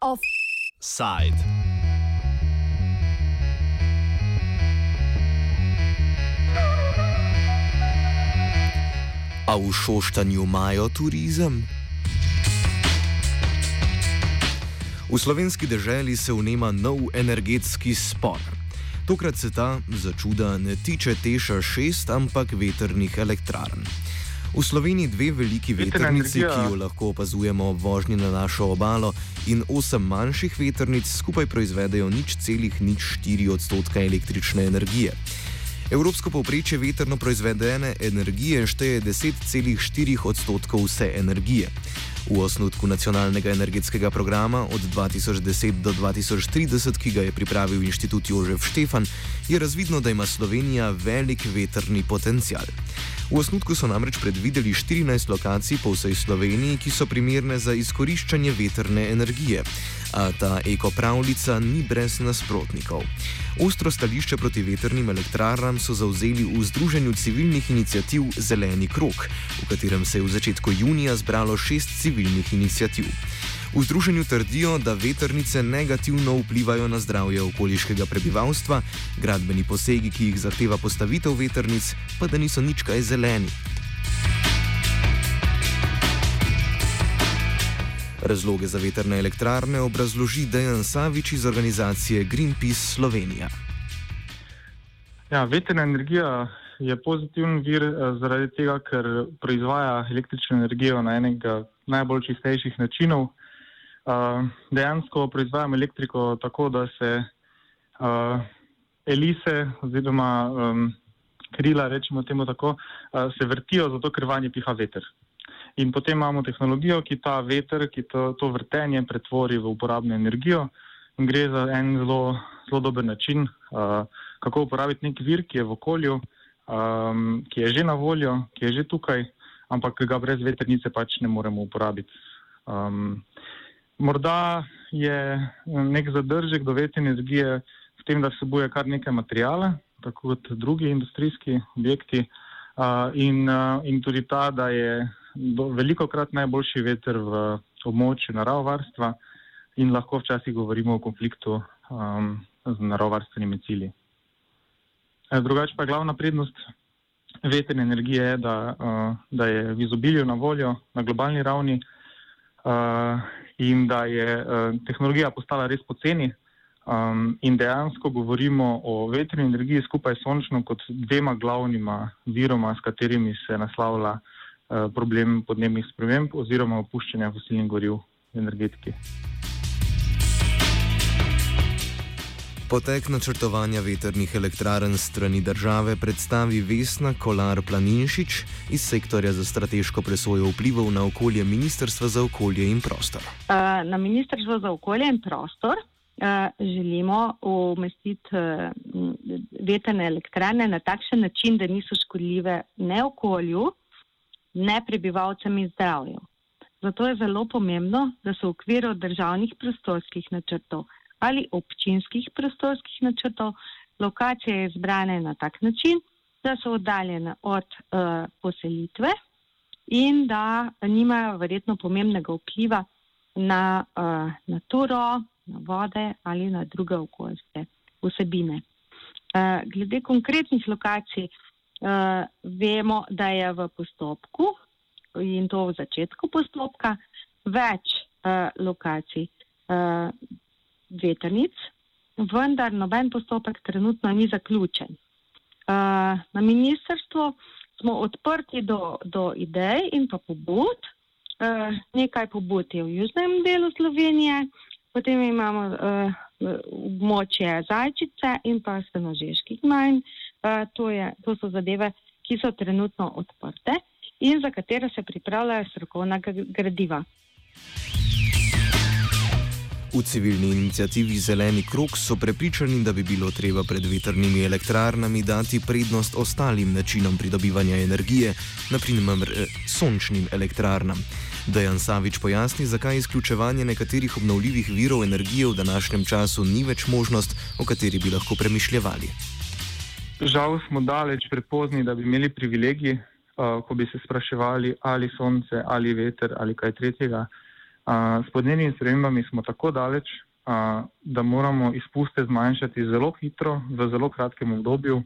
Offside. A v Šoštanju imajo turizem? V slovenski deželi se vnema nov energetski spor. Tokrat se ta, za čuda, ne tiče Teša 6, ampak veternih elektrarn. V Sloveniji dve veliki veternici, ki jo lahko opazujemo ob vožnji na našo obalo, in osem manjših veternic skupaj proizvedejo nič celih nič 4 odstotka električne energije. Evropsko povprečje veterno proizvedene energije šteje 10,4 odstotkov vse energije. V osnutku nacionalnega energetskega programa od 2010 do 2030, ki ga je pripravil inštitut Jožef Štefan, je razvidno, da ima Slovenija velik veterni potencial. V osnutku so namreč predvideli 14 lokacij po vsej Sloveniji, ki so primerne za izkoriščanje veterne energije. A ta ekopravljica ni brez nasprotnikov. Ostro stališče proti veternim elektrarnam so zauzeli v Združenju civilnih inicijativ Zeleni krok, v katerem se je v začetku junija zbralo šest civilnih inicijativ. V združenju trdijo, da veternice negativno vplivajo na zdravje okoliškega prebivalstva, gradbeni posegi, ki jih zahteva postavitev veternic, pa da niso nič kaj zeleni. Razloge za veterne elektrarne obrazloži Dejan Savič iz organizacije Greenpeace Slovenija. Ja, veterna energija je pozitiven vir eh, zaradi tega, ker proizvaja električno energijo na enega najbolj čistejših načinov dejansko proizvajamo elektriko tako, da se uh, elise oziroma um, krila, rečemo temu tako, uh, se vrtijo zato, ker vanje piha veter. In potem imamo tehnologijo, ki ta veter, ki to, to vrtenje pretvori v uporabno energijo. In gre za en zelo, zelo dober način, uh, kako uporabiti nek vir, ki je v okolju, um, ki je že na voljo, ki je že tukaj, ampak ga brez veternice pač ne moremo uporabiti. Um, Morda je eh, nek zadržek do vetrne energije v tem, da se boje kar nekaj materijala, tako kot drugi industrijski objekti, in, in tudi ta, da je veliko krat najboljši veter v območju naravovarstva in lahko včasih govorimo o konfliktu um, z naravovarstvenimi cilji. Drugače pa glavna prednost vetrne energije je, da, uh, da je v izobilju na voljo na globalni ravni. Uh, in da je uh, tehnologija postala res poceni. Um, in dejansko govorimo o vetrni energiji skupaj s sončno kot dvema glavnima viroma, s katerimi se naslavlja uh, problem podnebnih sprememb oziroma opuščanja fosilnih goriv v energetiki. Potek načrtovanja veternih elektrarn strani države predstavi Vesna Kolar Planinšič iz sektorja za strateško presojo vplivov na okolje Ministrstva za okolje in prostor. Na Ministrstvo za okolje in prostor želimo umestiti veterne elektrarne na takšen način, da niso škodljive ne okolju, ne prebivalcem in zdravju. Zato je zelo pomembno, da se v okviru državnih prostorskih načrtov ali občinskih prostorskih načrtov, lokacije izbrane na tak način, da so oddaljene od uh, poselitve in da nimajo verjetno pomembnega vpliva na uh, naturo, na vode ali na druge okoljske vsebine. Uh, glede konkretnih lokacij, uh, vemo, da je v postopku in to v začetku postopka več uh, lokacij. Uh, veternic, vendar noben postopek trenutno ni zaključen. Uh, na ministrstvu smo odprti do, do idej in pa pobud. Uh, nekaj pobud je v južnem delu Slovenije, potem imamo uh, območje Zajčice in pa Stanožeških manj. Uh, to, to so zadeve, ki so trenutno odprte in za katere se pripravljajo strokovna gradiva. V civilni inicijativi Zeleni krok so prepričani, da bi bilo treba pred veternimi elektrarnami dati prednost ostalim načinom pridobivanja energije, naprimer eh, sončnim elektrarnam. Dejan Savič pojasni, zakaj izključevanje nekaterih obnovljivih virov energije v današnjem času ni več možnost, o kateri bi lahko premišljali. žal smo daleč prepozni, da bi imeli privilegij, uh, ko bi se spraševali, ali sonce, ali veter, ali kaj tretjega. S podnebnimi spremembami smo tako daleč, uh, da moramo izpuste zmanjšati zelo hitro, v zelo kratkem obdobju.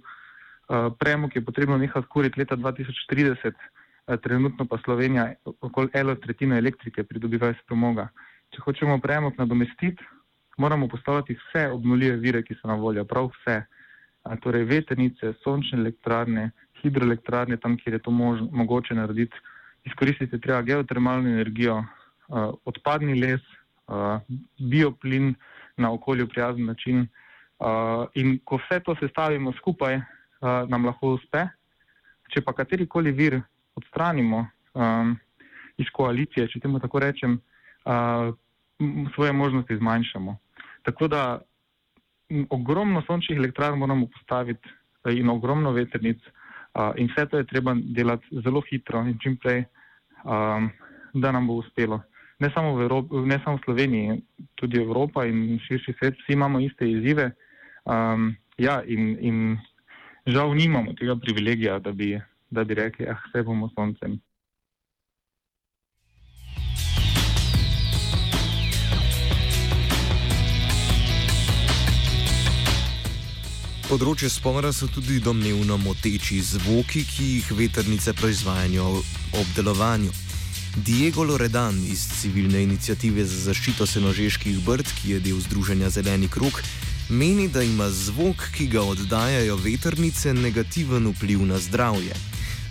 Premog je potrebno nehati kuriti leta 2030, uh, trenutno pa Slovenija okoli eno tretjino elektrike pridobiva iz premoga. Če hočemo premog nadomestiti, moramo postavljati vse obnuljive vire, ki so na voljo, prav vse. A, torej veternice, sončne elektrarne, hidroelektrarne, tam, kjer je to mož, mogoče narediti, izkoristiti treba geotermalno energijo, a, odpadni les, a, bioplin na okolju prijazen način. A, in ko vse to sestavimo skupaj, a, nam lahko uspe. Če pa katerikoli vir odstranimo um, iz koalicije, če temu tako rečem, uh, svoje možnosti zmanjšamo. Tako da ogromno sončnih elektrarn moramo postaviti in ogromno veternic in vse to je treba delati zelo hitro in čim prej, da nam bo uspelo. Ne samo v, Evropi, ne samo v Sloveniji, tudi Evropa in širši svet, vsi imamo iste izzive. Um, ja, in, in žal nimamo tega privilegija, da bi, da bi rekli, ah, vse bomo soncem. Področje spora so tudi domnevno moteči zvoki, ki jih veternice proizvajajo ob delovanju. Diego Loredan iz civilne inicijative za zaščito senožeških brd, ki je del Združenja Zeleni krok, meni, da ima zvok, ki ga oddajajo veternice, negativen vpliv na zdravje.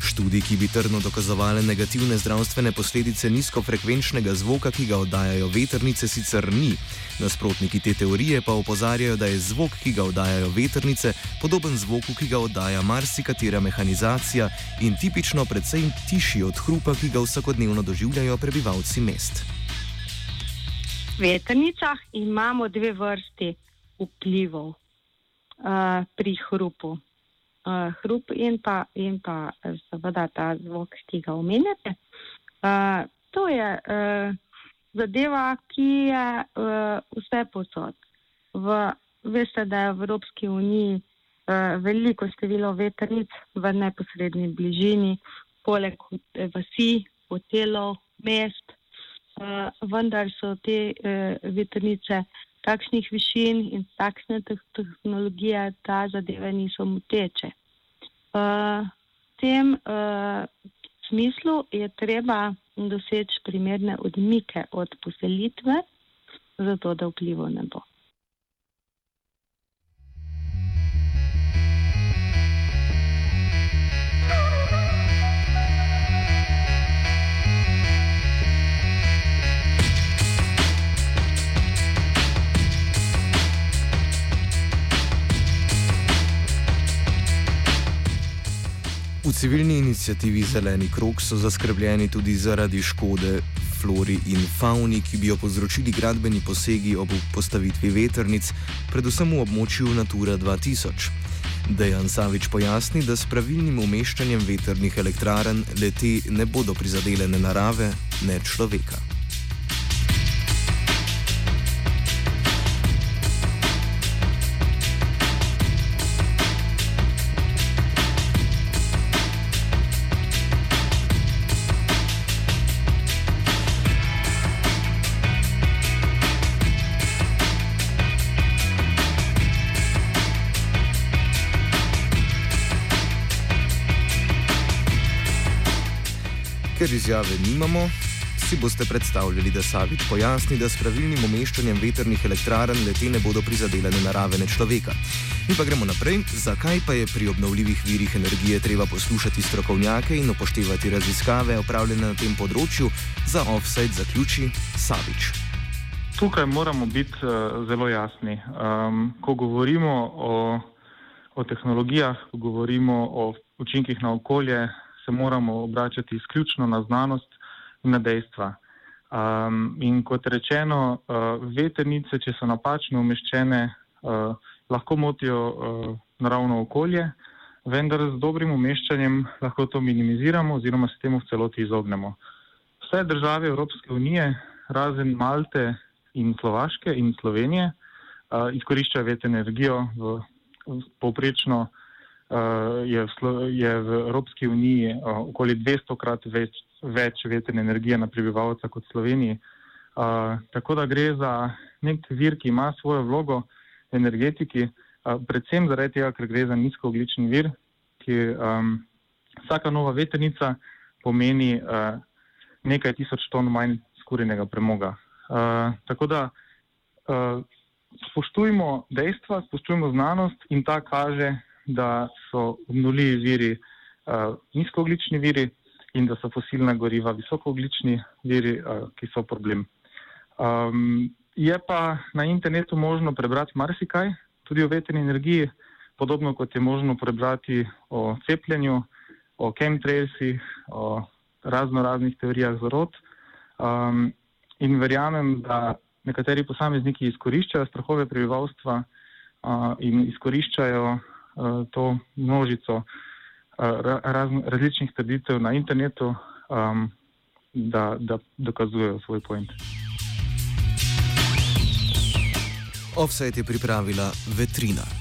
Študij, ki bi trdno dokazovali negativne zdravstvene posledice nizkofrekvenčnega zvoka, ki ga oddajajo veternice, sicer ni. Nasprotniki te teorije pa opozarjajo, da je zvok, ki ga oddajajo veternice, podoben zvoku, ki ga oddaja marsikatera mehanizacija in tipično predvsej tišji od hrupa, ki ga vsakodnevno doživljajo prebivalci mest. V veternicah imamo dve vrsti vplivov uh, pri hrupu uh, hrup in pa, in pa seveda ta zvok, ki ga omenjate. Uh, to je uh, zadeva, ki je uh, vse posod. V, veste, da je v Evropski uniji uh, veliko število vetrnic v neposrednji bližini, poleg vasi, hotelov, mest, uh, vendar so te uh, vetrnice takšnih višin in takšne tehnologije, da zadeve niso moteče. V uh, tem uh, smislu je treba doseči primerne odmike od poselitve, zato da vplivo ne bo. Civilni inicijativi Zeleni krok so zaskrbljeni tudi zaradi škode flori in fauni, ki bi jo povzročili gradbeni posegi ob postavitvi veternic, predvsem v območju Natura 2000. Dejan Savič pojasni, da s pravilnim umeščanjem veternih elektrarn leti ne bodo prizadele ne narave, ne človeka. Ker izjave nimamo, si boste predstavljali, da Savič pojasni, da s pravilnim umeščanjem veternih elektrarn lete ne bodo prizadele narave ne človeka. Mi pa gremo naprej, zakaj pa je pri obnovljivih virih energije treba poslušati strokovnjake in upoštevati raziskave opravljene na tem področju, za offset zaključi Savič. Tukaj moramo biti uh, zelo jasni. Um, ko govorimo o, o tehnologijah, ko govorimo o učinkih na okolje, se moramo obračati izključno na znanost in na dejstva. Um, in kot rečeno, uh, veternice, če so napačno umeščene, uh, lahko motijo uh, naravno okolje, vendar z dobrim umeščanjem lahko to minimiziramo oziroma se temu v celoti izognemo. Vse države Evropske unije, razen Malte in Slovaške in Slovenije, uh, izkoriščajo veterno energijo v, v povprečno je, v, je v Evropski uniji okoli 200 krat več, več veterne energije na prebivalca kot v Sloveniji. Tako da gre za nek vir, ki ima svojo vlogo v energetiki, predvsem zaradi tega, ker gre za nizkooglični vir, ki um, vsaka nova veternica pomeni uh, nekaj tisoč ton manj skurjenega premoga. Uh, tako da uh, spoštujmo dejstva, spoštujmo znanost in ta kaže, da so obnuljivi viri uh, nizkooglični viri in da so fosilna goriva visokooglični viri, uh, ki so problem. Um, je pa na internetu možno prebrati marsikaj, tudi o veterni energiji, podobno kot je možno prebrati o cepljenju, o chemtrailsih, o razno raznih teorijah zarod. Um, in verjamem, da nekateri posamezniki izkoriščajo strahove prebivalstva uh, in izkoriščajo to množico uh, raz, različnih trditev na internetu, um, da, da dokazujejo svoj point. Offset je pripravila vetrina.